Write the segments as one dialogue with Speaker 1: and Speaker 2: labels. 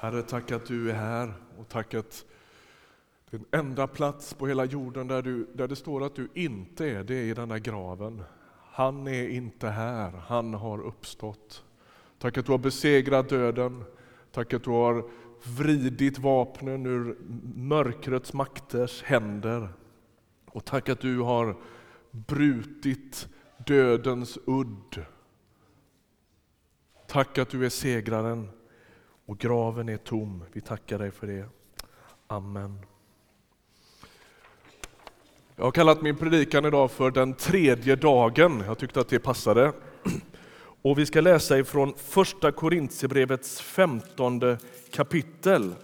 Speaker 1: Herre, tack att du är här och tack att den enda plats på hela jorden där, du, där det står att du inte är, det är i den graven. Han är inte här, han har uppstått. Tack att du har besegrat döden. Tack att du har vridit vapnen ur mörkrets makters händer. Och tack att du har brutit dödens udd. Tack att du är segraren och graven är tom. Vi tackar dig för det. Amen. Jag har kallat min predikan idag för den tredje dagen. Jag tyckte att det passade. Och vi ska läsa ifrån första Korintierbrevets femtonde kapitel.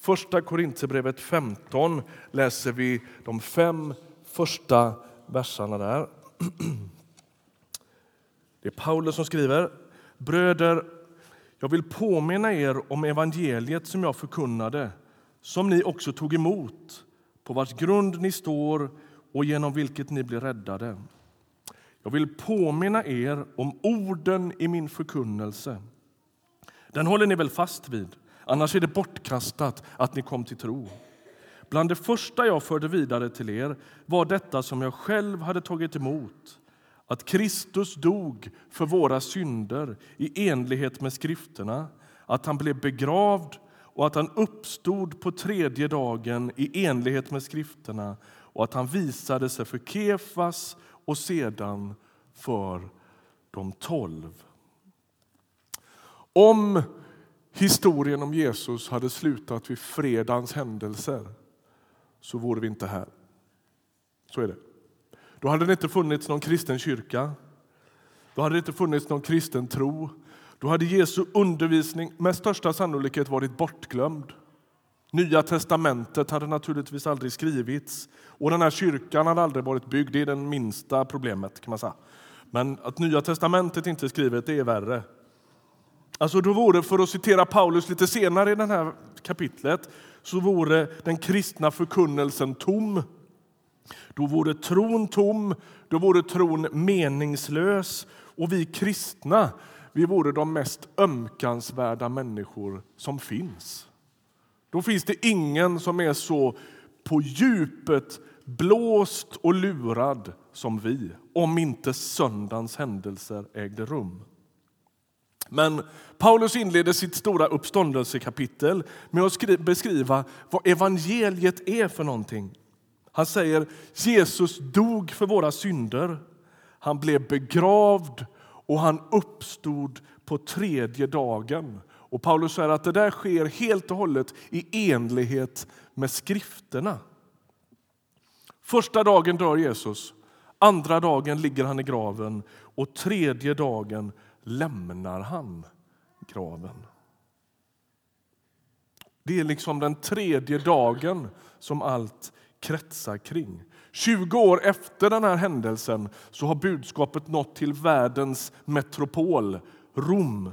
Speaker 1: Första Korintierbrevet 15 läser vi de fem första verserna där. Det är Paulus som skriver. Bröder, jag vill påminna er om evangeliet som jag förkunnade, som ni också tog emot, på vars grund ni står och genom vilket ni blir räddade. Jag vill påminna er om orden i min förkunnelse. Den håller ni väl fast vid, annars är det bortkastat att ni kom till tro. Bland det första jag förde vidare till er var detta som jag själv hade tagit emot att Kristus dog för våra synder i enlighet med skrifterna, att han blev begravd och att han uppstod på tredje dagen i enlighet med skrifterna och att han visade sig för Kefas och sedan för de tolv. Om historien om Jesus hade slutat vid fredagens händelser så vore vi inte här. Så är det. Då hade det inte funnits någon kristen kyrka. Då hade det inte funnits någon kristen tro. Då hade Jesu undervisning med största sannolikhet varit bortglömd. Nya testamentet hade naturligtvis aldrig skrivits och den här kyrkan hade aldrig varit byggd. Det är det minsta problemet. kan man säga. Men att Nya testamentet inte är skrivet, det är värre. Alltså då vore, för att citera Paulus lite senare i det här kapitlet, så vore den kristna förkunnelsen tom. Då vore tron tom, då vore tron meningslös och vi kristna vi vore de mest ömkansvärda människor som finns. Då finns det ingen som är så på djupet blåst och lurad som vi om inte söndagens händelser ägde rum. Men Paulus inleder sitt stora uppståndelsekapitel med att beskriva vad evangeliet är för någonting. Han säger Jesus dog för våra synder. Han blev begravd och han uppstod på tredje dagen. Och Paulus säger att det där sker helt och hållet i enlighet med skrifterna. Första dagen dör Jesus, andra dagen ligger han i graven och tredje dagen lämnar han graven. Det är liksom den tredje dagen som allt kretsar kring. 20 år efter den här händelsen så har budskapet nått till världens metropol, Rom.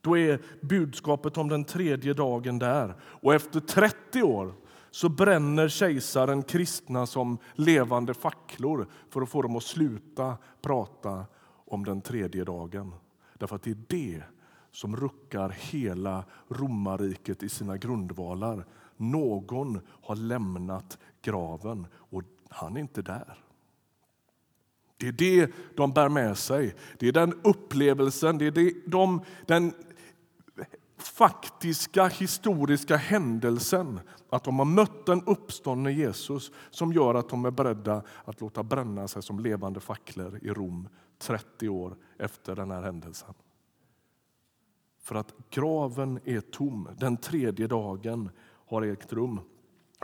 Speaker 1: Då är budskapet om den tredje dagen där. Och efter 30 år så bränner kejsaren kristna som levande facklor för att få dem att sluta prata om den tredje dagen. Därför att det är det som ruckar hela romarriket i sina grundvalar. Någon har lämnat graven och han är inte där. Det är det de bär med sig. Det är den upplevelsen, det är det, de, den faktiska historiska händelsen att de har mött den uppståndne Jesus som gör att de är beredda att låta bränna sig som levande facklor i Rom 30 år efter den här händelsen. För att graven är tom. Den tredje dagen har ägt rum.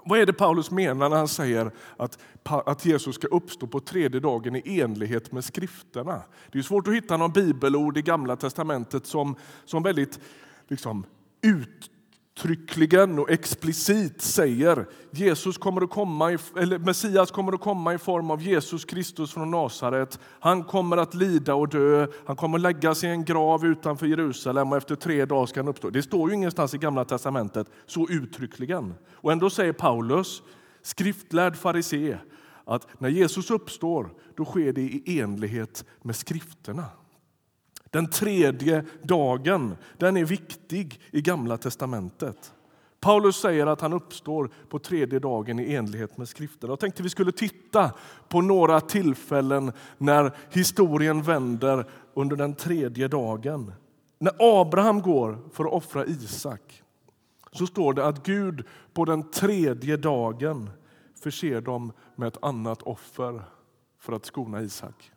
Speaker 1: Vad är det Paulus menar när han säger att, att Jesus ska uppstå på tredje dagen i enlighet med skrifterna? Det är svårt att hitta någon bibelord i Gamla testamentet som, som väldigt liksom, ut, uttryckligen och explicit säger Jesus kommer att komma, eller Messias kommer att komma i form av Jesus Kristus från Nasaret. Han kommer att lida och dö, han kommer att läggas i en grav utanför Jerusalem och efter tre dagar ska han uppstå. Det står ju ingenstans i Gamla testamentet så uttryckligen. Och ändå säger Paulus, skriftlärd farisé, att när Jesus uppstår då sker det i enlighet med skrifterna. Den tredje dagen den är viktig i Gamla testamentet. Paulus säger att han uppstår på tredje dagen i enlighet med skriften. Jag tänkte vi skulle titta på några tillfällen när historien vänder under den tredje dagen. När Abraham går för att offra Isak så står det att Gud på den tredje dagen förser dem med ett annat offer för att skona Isak.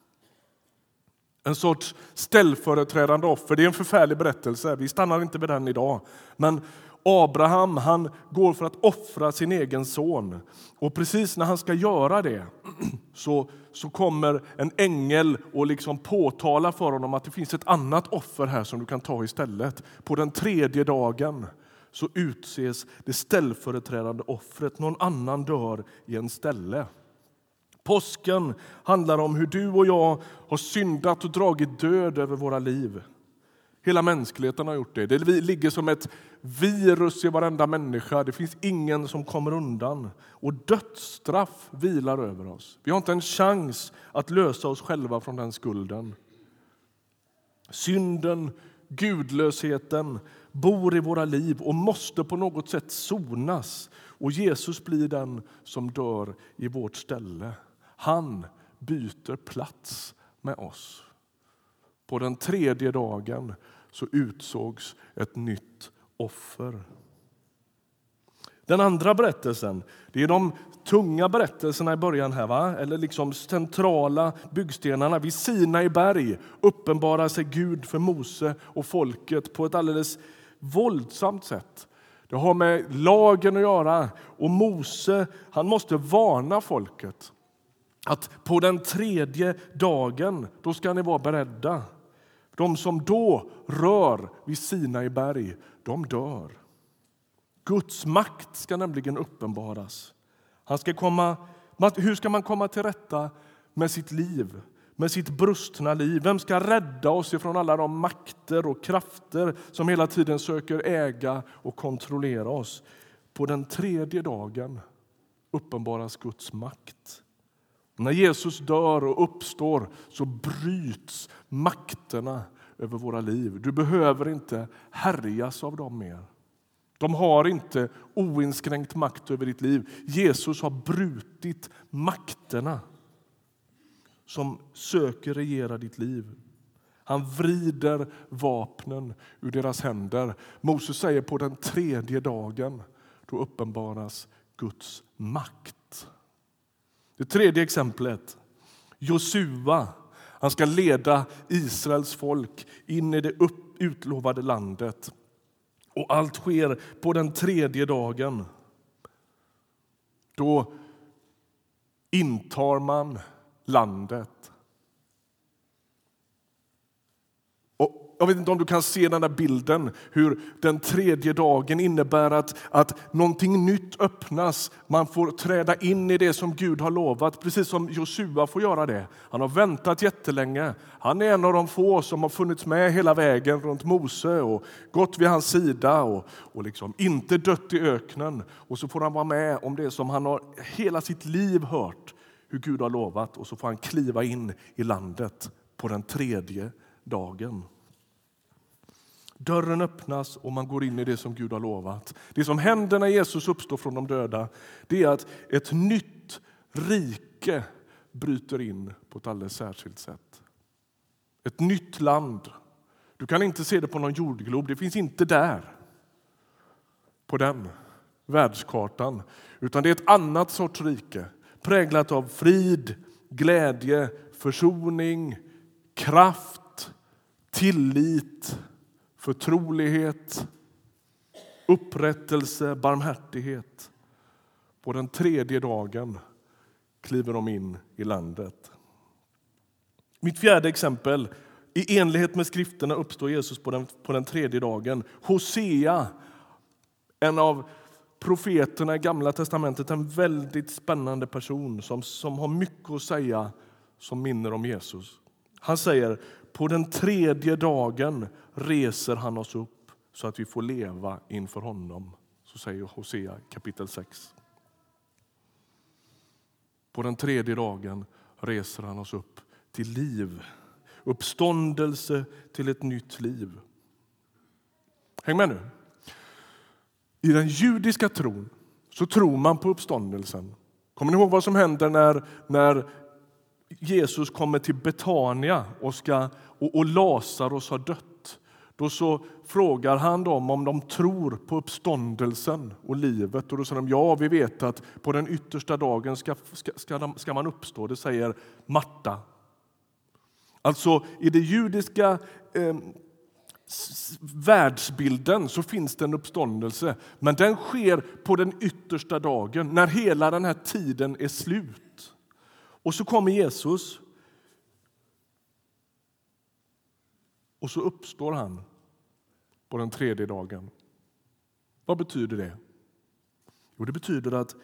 Speaker 1: En sorts ställföreträdande offer. Det är en förfärlig berättelse. Vi stannar inte vid den idag. Men Abraham han går för att offra sin egen son. Och precis när han ska göra det så, så kommer en ängel och liksom påtalar för honom att det finns ett annat offer här som du kan ta istället. På den tredje dagen så utses det ställföreträdande offret. Någon annan dör i en ställe. Påsken handlar om hur du och jag har syndat och dragit död över våra liv. Hela mänskligheten har gjort det. Det ligger som ett virus i varenda människa. Det finns ingen som kommer undan. Och dödsstraff vilar över oss. Vi har inte en chans att lösa oss själva från den skulden. Synden, gudlösheten bor i våra liv och måste på något sätt sonas. Och Jesus blir den som dör i vårt ställe. Han byter plats med oss. På den tredje dagen så utsågs ett nytt offer. Den andra berättelsen det är de tunga berättelserna i början. här, va? eller liksom centrala byggstenarna. Vid Sinai berg uppenbarar sig Gud för Mose och folket på ett alldeles våldsamt sätt. Det har med lagen att göra. Och Mose han måste varna folket att på den tredje dagen då ska ni vara beredda. De som då rör vid Sinai berg, de dör. Guds makt ska nämligen uppenbaras. Han ska komma, hur ska man komma till rätta med sitt liv, med sitt brustna liv? Vem ska rädda oss ifrån alla de makter och krafter som hela tiden söker äga och kontrollera oss? På den tredje dagen uppenbaras Guds makt. När Jesus dör och uppstår så bryts makterna över våra liv. Du behöver inte härjas av dem mer. De har inte oinskränkt makt över ditt liv. Jesus har brutit makterna som söker regera ditt liv. Han vrider vapnen ur deras händer. Moses säger på den tredje dagen då uppenbaras Guds makt. Det tredje exemplet. Josua han ska leda Israels folk in i det utlovade landet. Och allt sker på den tredje dagen. Då intar man landet. Jag vet inte om du kan se den där bilden, hur den tredje dagen innebär att, att någonting nytt öppnas. Man får träda in i det som Gud har lovat, precis som Josua får göra det. Han har väntat jättelänge. Han är en av de få som har funnits med hela vägen runt Mose och gått vid hans sida och, och liksom inte dött i öknen. Och så får han vara med om det som han har hela sitt liv hört hur Gud har lovat och så får han kliva in i landet på den tredje dagen. Dörren öppnas och man går in i det som Gud har lovat. Det som händer när Jesus uppstår från de döda det är att ett nytt rike bryter in på ett alldeles särskilt sätt. Ett nytt land. Du kan inte se det på någon jordglob, det finns inte där. På den världskartan. Utan det är ett annat sorts rike präglat av frid, glädje, försoning, kraft, tillit förtrolighet, upprättelse, barmhärtighet. På den tredje dagen kliver de in i landet. Mitt fjärde exempel. I enlighet med skrifterna uppstår Jesus på den, på den tredje dagen. Hosea, en av profeterna i Gamla testamentet, en väldigt spännande person som, som har mycket att säga som minner om Jesus. Han säger på den tredje dagen reser han oss upp så att vi får leva inför honom. Så säger Hosea kapitel 6. På den tredje dagen reser han oss upp till liv. uppståndelse till ett nytt liv. Häng med nu. I den judiska tron så tror man på uppståndelsen. Kommer ni ihåg vad som händer när, när Jesus kommer till Betania och, ska, och, och Lazarus har dött? Då så frågar han dem om de tror på uppståndelsen och livet. Och då säger de ja, vi vet att på den yttersta dagen ska, ska, ska, de, ska man uppstå. Det säger Marta. Alltså i den judiska eh, världsbilden så finns det en uppståndelse, men den sker på den yttersta dagen, när hela den här tiden är slut. Och så kommer Jesus och så uppstår han på den tredje dagen. Vad betyder det? Jo, det betyder att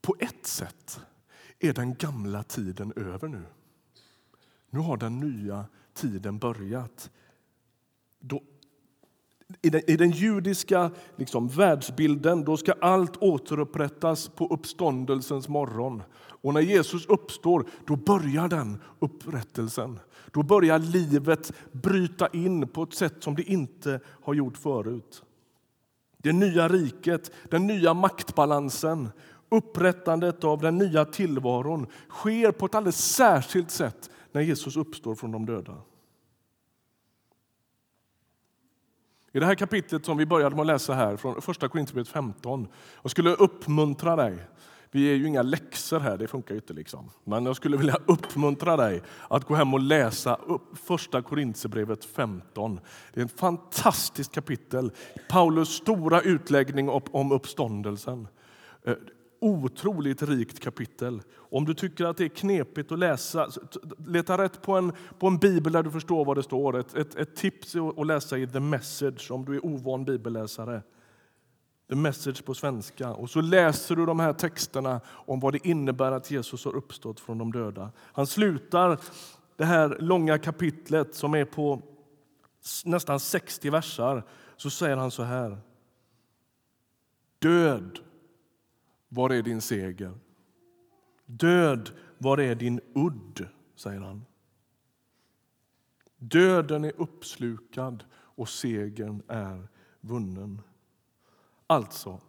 Speaker 1: på ett sätt är den gamla tiden över nu. Nu har den nya tiden börjat. Då, i, den, I den judiska liksom, världsbilden då ska allt återupprättas på uppståndelsens morgon. Och när Jesus uppstår, då börjar den upprättelsen. Då börjar livet bryta in på ett sätt som det inte har gjort förut. Det nya riket, den nya maktbalansen, upprättandet av den nya tillvaron sker på ett alldeles särskilt sätt när Jesus uppstår från de döda. I det här kapitlet som vi började med att läsa här, från första Korinthierbrevet 15, jag skulle uppmuntra dig vi är ju inga läxor här, det funkar ju inte. Liksom. Men jag skulle vilja uppmuntra dig att gå hem och läsa upp första Korinthierbrevet 15. Det är ett fantastiskt kapitel. Paulus stora utläggning om uppståndelsen. Eh, Otroligt rikt kapitel. Om du tycker att det är knepigt att läsa, leta rätt på en, på en bibel där du förstår vad det står. Ett, ett, ett tips är att läsa i The Message om du är ovan bibelläsare. The Message på svenska. Och så läser du de här texterna om vad det innebär att Jesus har uppstått från de döda. Han slutar det här långa kapitlet som är på nästan 60 versar. Så säger han så här. Död, var är din seger? Död, var är din udd? säger han. Döden är uppslukad och segern är vunnen. Alltså,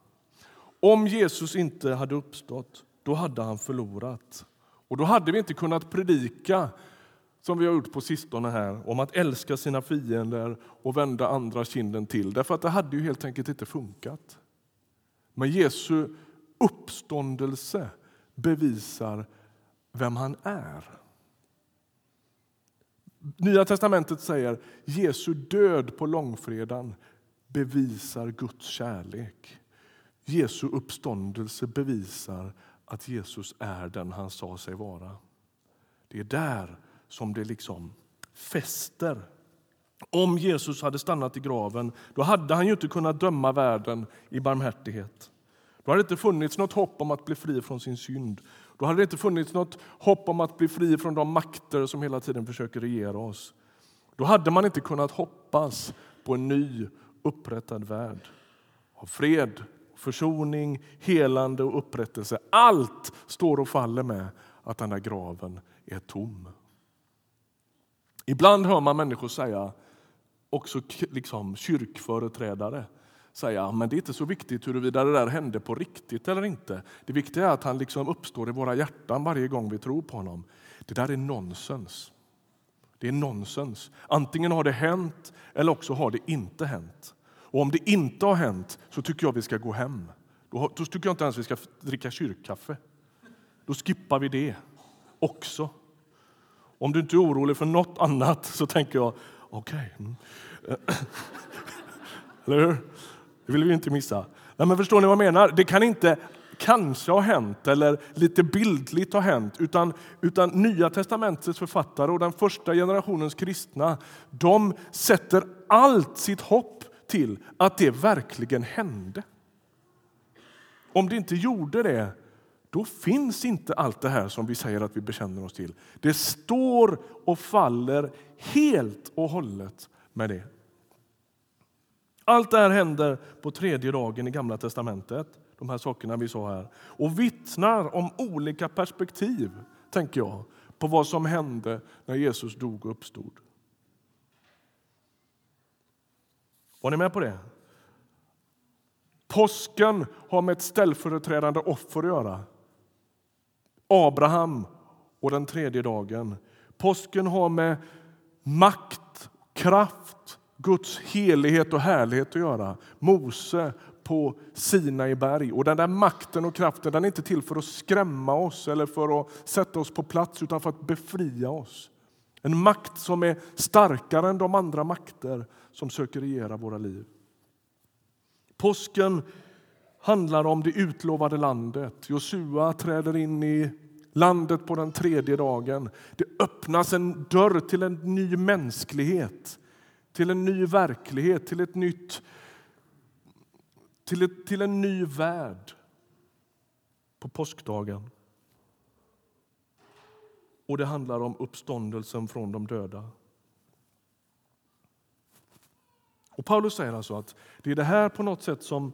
Speaker 1: om Jesus inte hade uppstått, då hade han förlorat. Och då hade vi inte kunnat predika som vi har gjort på sistone här, om att älska sina fiender och vända andra kinden till. Därför att det hade ju helt enkelt inte funkat. Men Jesu uppståndelse bevisar vem han är. Nya testamentet säger Jesu död på långfredagen bevisar Guds kärlek. Jesu uppståndelse bevisar att Jesus är den han sa sig vara. Det är där som det liksom fäster. Om Jesus hade stannat i graven då hade han ju inte kunnat döma världen i barmhärtighet. Då hade det inte funnits något hopp om att bli fri från sin synd. Då hade det inte funnits något hopp om att bli fri från de makter som hela tiden försöker regera oss. Då hade man inte kunnat hoppas på en ny upprättad värld av fred, försoning, helande och upprättelse. Allt står och faller med att den där graven är tom. Ibland hör man människor säga, också liksom kyrkföreträdare, säga men det är inte så viktigt huruvida det där hände på riktigt eller inte. Det viktiga är att han liksom uppstår i våra hjärtan varje gång vi tror på honom. Det där är nonsens. Det är nonsens. Antingen har det hänt eller också har det inte hänt. Och om det inte har hänt så tycker jag vi ska gå hem. Då, då tycker jag inte ens vi ska dricka kyrkkaffe. Då skippar vi det också. Om du inte är orolig för något annat så tänker jag, okej. Okay. Mm. Eller hur? Det vill vi inte missa. Nej, men förstår ni vad jag menar? Det kan inte kanske ha hänt eller lite bildligt ha hänt. Utan, utan Nya testamentets författare och den första generationens kristna de sätter allt sitt hopp till att det verkligen hände. Om det inte gjorde det, då finns inte allt det här som vi säger att vi bekänner oss till. Det står och faller helt och hållet med det. Allt det här händer på tredje dagen i Gamla testamentet, de här sakerna vi sa här, och vittnar om olika perspektiv, tänker jag, på vad som hände när Jesus dog och uppstod. Var ni med på det? Påsken har med ett ställföreträdande offer att göra. Abraham och den tredje dagen. Påsken har med makt, kraft, Guds helighet och härlighet att göra. Mose på Sinai berg. Och den där makten och kraften den är inte till för att skrämma oss eller för att sätta oss på plats utan för att befria oss. En makt som är starkare än de andra makter som söker regera våra liv. Påsken handlar om det utlovade landet. Josua träder in i landet på den tredje dagen. Det öppnas en dörr till en ny mänsklighet, till en ny verklighet, till ett nytt till, ett, till en ny värld på påskdagen. Och det handlar om uppståndelsen från de döda. Och Paulus säger alltså att det är det här på något sätt som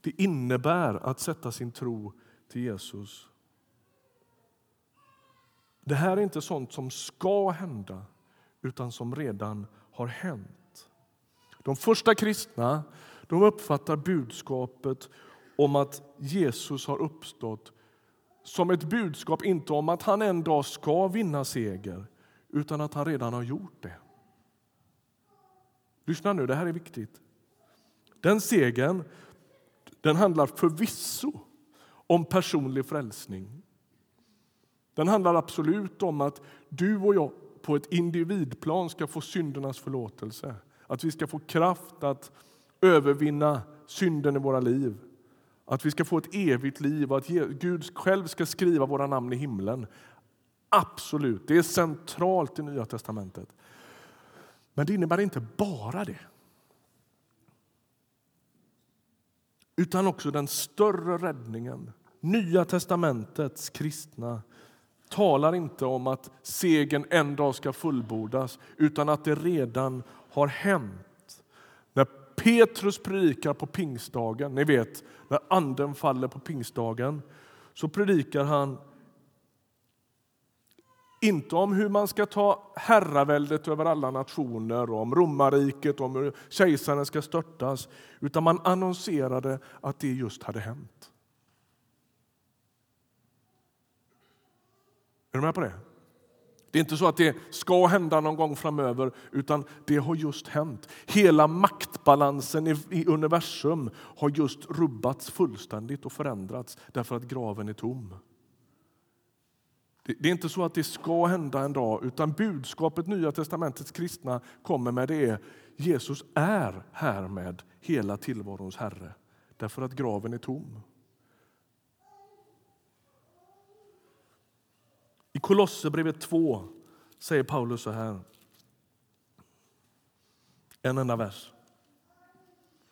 Speaker 1: det innebär att sätta sin tro till Jesus. Det här är inte sånt som ska hända, utan som redan har hänt. De första kristna de uppfattar budskapet om att Jesus har uppstått som ett budskap inte om att han en dag ska vinna seger, utan att han redan har gjort det. Lyssna nu, det här är viktigt. Den segern den handlar förvisso om personlig frälsning. Den handlar absolut om att du och jag på ett individplan ska få syndernas förlåtelse. Att vi ska få kraft att övervinna synden i våra liv. Att vi ska få ett evigt liv och att Gud själv ska skriva våra namn i himlen. Absolut, det är centralt i Nya testamentet. Men det innebär inte bara det. Utan också den större räddningen. Nya testamentets kristna talar inte om att segern en dag ska fullbordas utan att det redan har hänt. När Petrus predikar på pingstdagen, ni vet när anden faller på pingstdagen, så predikar han inte om hur man ska ta herraväldet över alla nationer, om romarriket, om hur kejsaren ska störtas, utan man annonserade att det just hade hänt. Är du med på det? Det är inte så att det ska hända någon gång framöver, utan det har just hänt. Hela maktbalansen i universum har just rubbats fullständigt och förändrats därför att graven är tom. Det är inte så att det ska hända en dag, utan budskapet Nya testamentets kristna kommer med det är Jesus är härmed hela tillvarons Herre, därför att graven är tom. Kolosserbrevet 2 säger Paulus så här. En enda vers.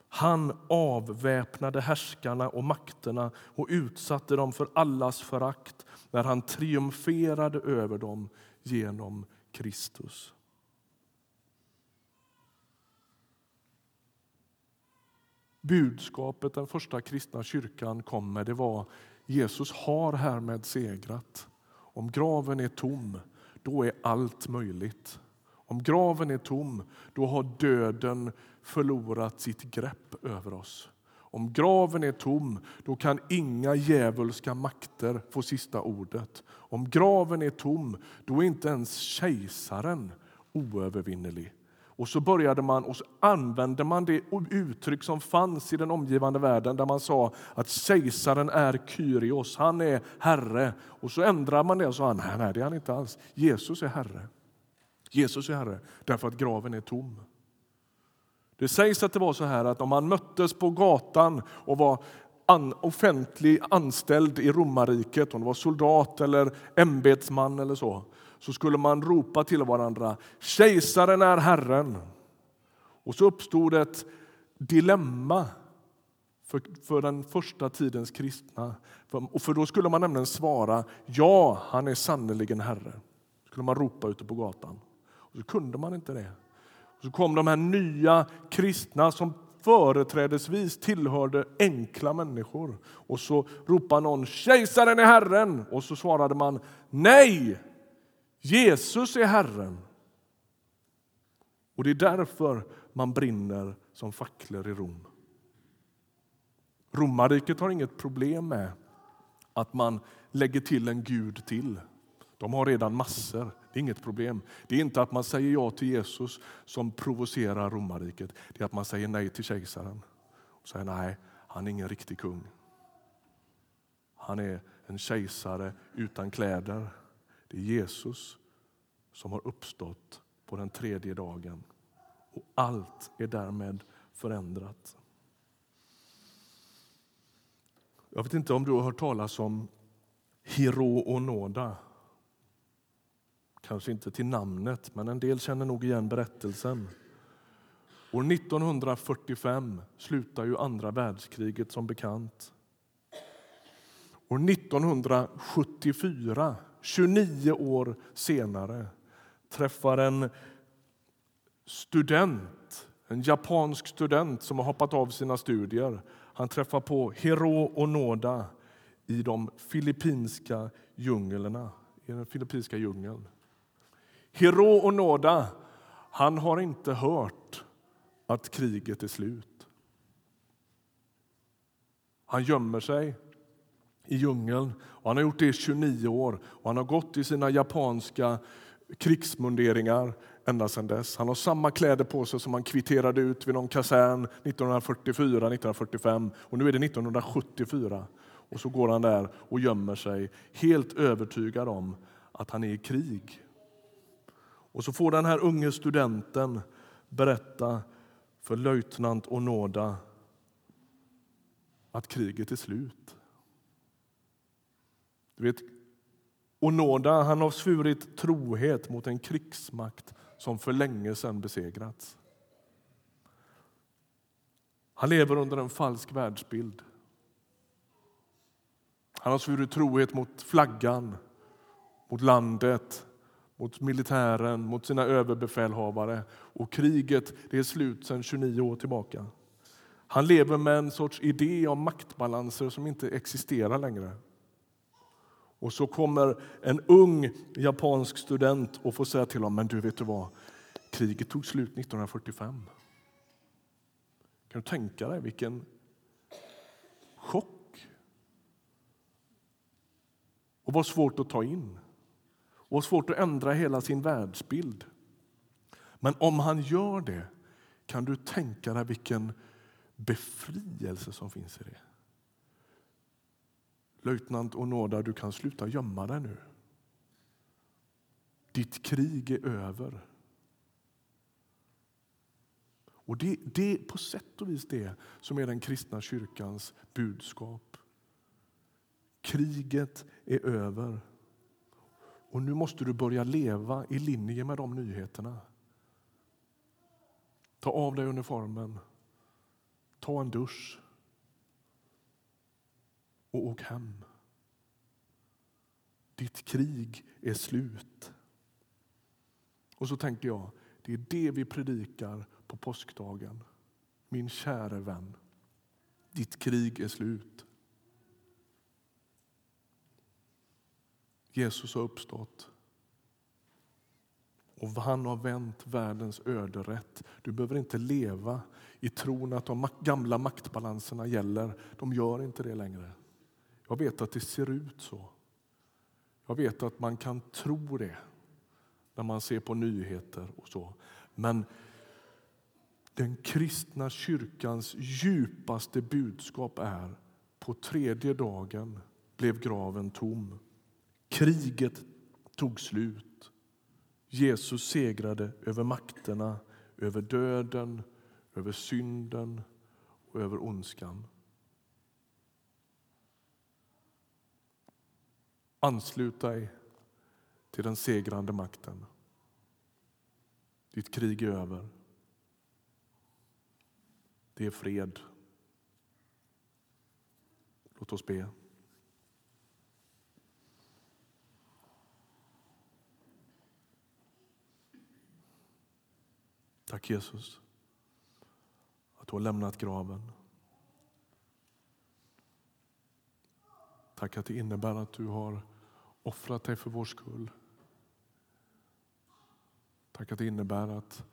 Speaker 1: Han avväpnade härskarna och makterna och utsatte dem för allas förakt när han triumferade över dem genom Kristus. Budskapet den första kristna kyrkan kom med det var Jesus har härmed segrat. Om graven är tom, då är allt möjligt. Om graven är tom, då har döden förlorat sitt grepp över oss. Om graven är tom, då kan inga djävulska makter få sista ordet. Om graven är tom, då är inte ens kejsaren oövervinnerlig. Och så började man och så använde man det uttryck som fanns i den omgivande världen där man sa att kejsaren är Kyrios, han är herre. Och så ändrade man det och sa nej, nej, det är han inte alls. Jesus är herre. Jesus är herre därför att graven är tom. Det sägs att det var så här att om man möttes på gatan och var an, offentlig anställd i romarriket, om det var soldat eller ämbetsman eller så, så skulle man ropa till varandra Kejsaren är Herren. Och så uppstod ett dilemma för, för den första tidens kristna. För, och för då skulle man nämligen svara Ja, han är sannerligen Herre. skulle man ropa ute på gatan. Och så kunde man inte det. Och så kom de här nya kristna som företrädesvis tillhörde enkla människor. Och så ropade någon Kejsaren är Herren! Och så svarade man Nej! Jesus är Herren. Och det är därför man brinner som facklor i Rom. Romarriket har inget problem med att man lägger till en gud till. De har redan massor. Det är inget problem. Det är inte att man säger ja till Jesus som provocerar romarriket. Det är att man säger nej till kejsaren. Och säger nej, han är ingen riktig kung. Han är en kejsare utan kläder. Det är Jesus som har uppstått på den tredje dagen. Och allt är därmed förändrat. Jag vet inte om du har hört talas om Hiro Onoda. Kanske inte till namnet, men en del känner nog igen berättelsen. År 1945 slutar ju andra världskriget som bekant. År 1974, 29 år senare, träffar en student, en japansk student som har hoppat av sina studier. Han träffar på Hiro Onoda i de filippinska djunglerna, i den filippinska djungeln. Hiro Onoda han har inte hört att kriget är slut. Han gömmer sig i djungeln. Och han har gjort det i 29 år och han har gått i sina japanska krigsmunderingar ända sedan dess. Han har samma kläder på sig som han kvitterade ut vid någon kasern 1944-1945 och nu är det 1974. Och så går han där och gömmer sig, helt övertygad om att han är i krig. Och så får den här unge studenten berätta för löjtnant Onoda att kriget är slut. Du vet, Onoda han har svurit trohet mot en krigsmakt som för länge sedan besegrats. Han lever under en falsk världsbild. Han har svurit trohet mot flaggan, mot landet, mot militären, mot sina överbefälhavare. Och kriget det är slut sedan 29 år tillbaka. Han lever med en sorts idé om maktbalanser som inte existerar längre. Och så kommer en ung japansk student och får säga till honom, men du vet du vad, kriget tog slut 1945. Kan du tänka dig vilken chock? Och vad svårt att ta in. Och vad svårt att ändra hela sin världsbild. Men om han gör det, kan du tänka dig vilken befrielse som finns i det. Löjtnant Onoda, du kan sluta gömma dig nu. Ditt krig är över. Och det, det är på sätt och vis det som är den kristna kyrkans budskap. Kriget är över. Och nu måste du börja leva i linje med de nyheterna. Ta av dig uniformen. Ta en dusch och åk hem. Ditt krig är slut. Och så tänker jag, det är det vi predikar på påskdagen. Min käre vän, ditt krig är slut. Jesus har uppstått. Och han har vänt världens öde rätt. Du behöver inte leva i tron att de gamla maktbalanserna gäller. De gör inte det längre. Jag vet att det ser ut så. Jag vet att man kan tro det när man ser på nyheter och så. Men den kristna kyrkans djupaste budskap är på tredje dagen blev graven tom. Kriget tog slut. Jesus segrade över makterna, över döden, över synden och över ondskan. Anslut dig till den segrande makten. Ditt krig är över. Det är fred. Låt oss be. Tack Jesus att du har lämnat graven. Tack att det innebär att du har offrat dig för vår skull. Tack att det innebär att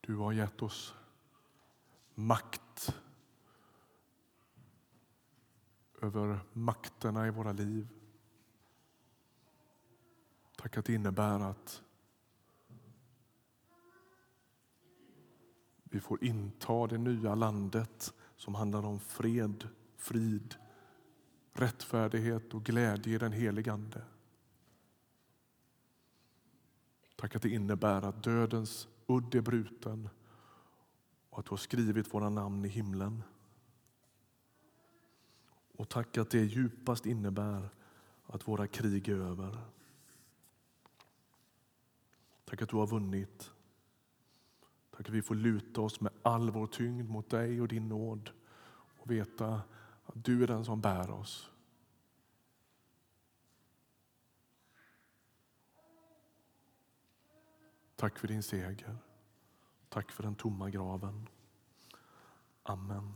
Speaker 1: du har gett oss makt över makterna i våra liv. Tack att det innebär att vi får inta det nya landet som handlar om fred, frid, rättfärdighet och glädje i den helige Ande. Tack att det innebär att dödens udd är bruten och att du har skrivit våra namn i himlen. Och tack att det djupast innebär att våra krig är över. Tack att du har vunnit. Tack att vi får luta oss med all vår tyngd mot dig och din nåd och veta att du är den som bär oss. Tack för din seger. Tack för den tomma graven. Amen.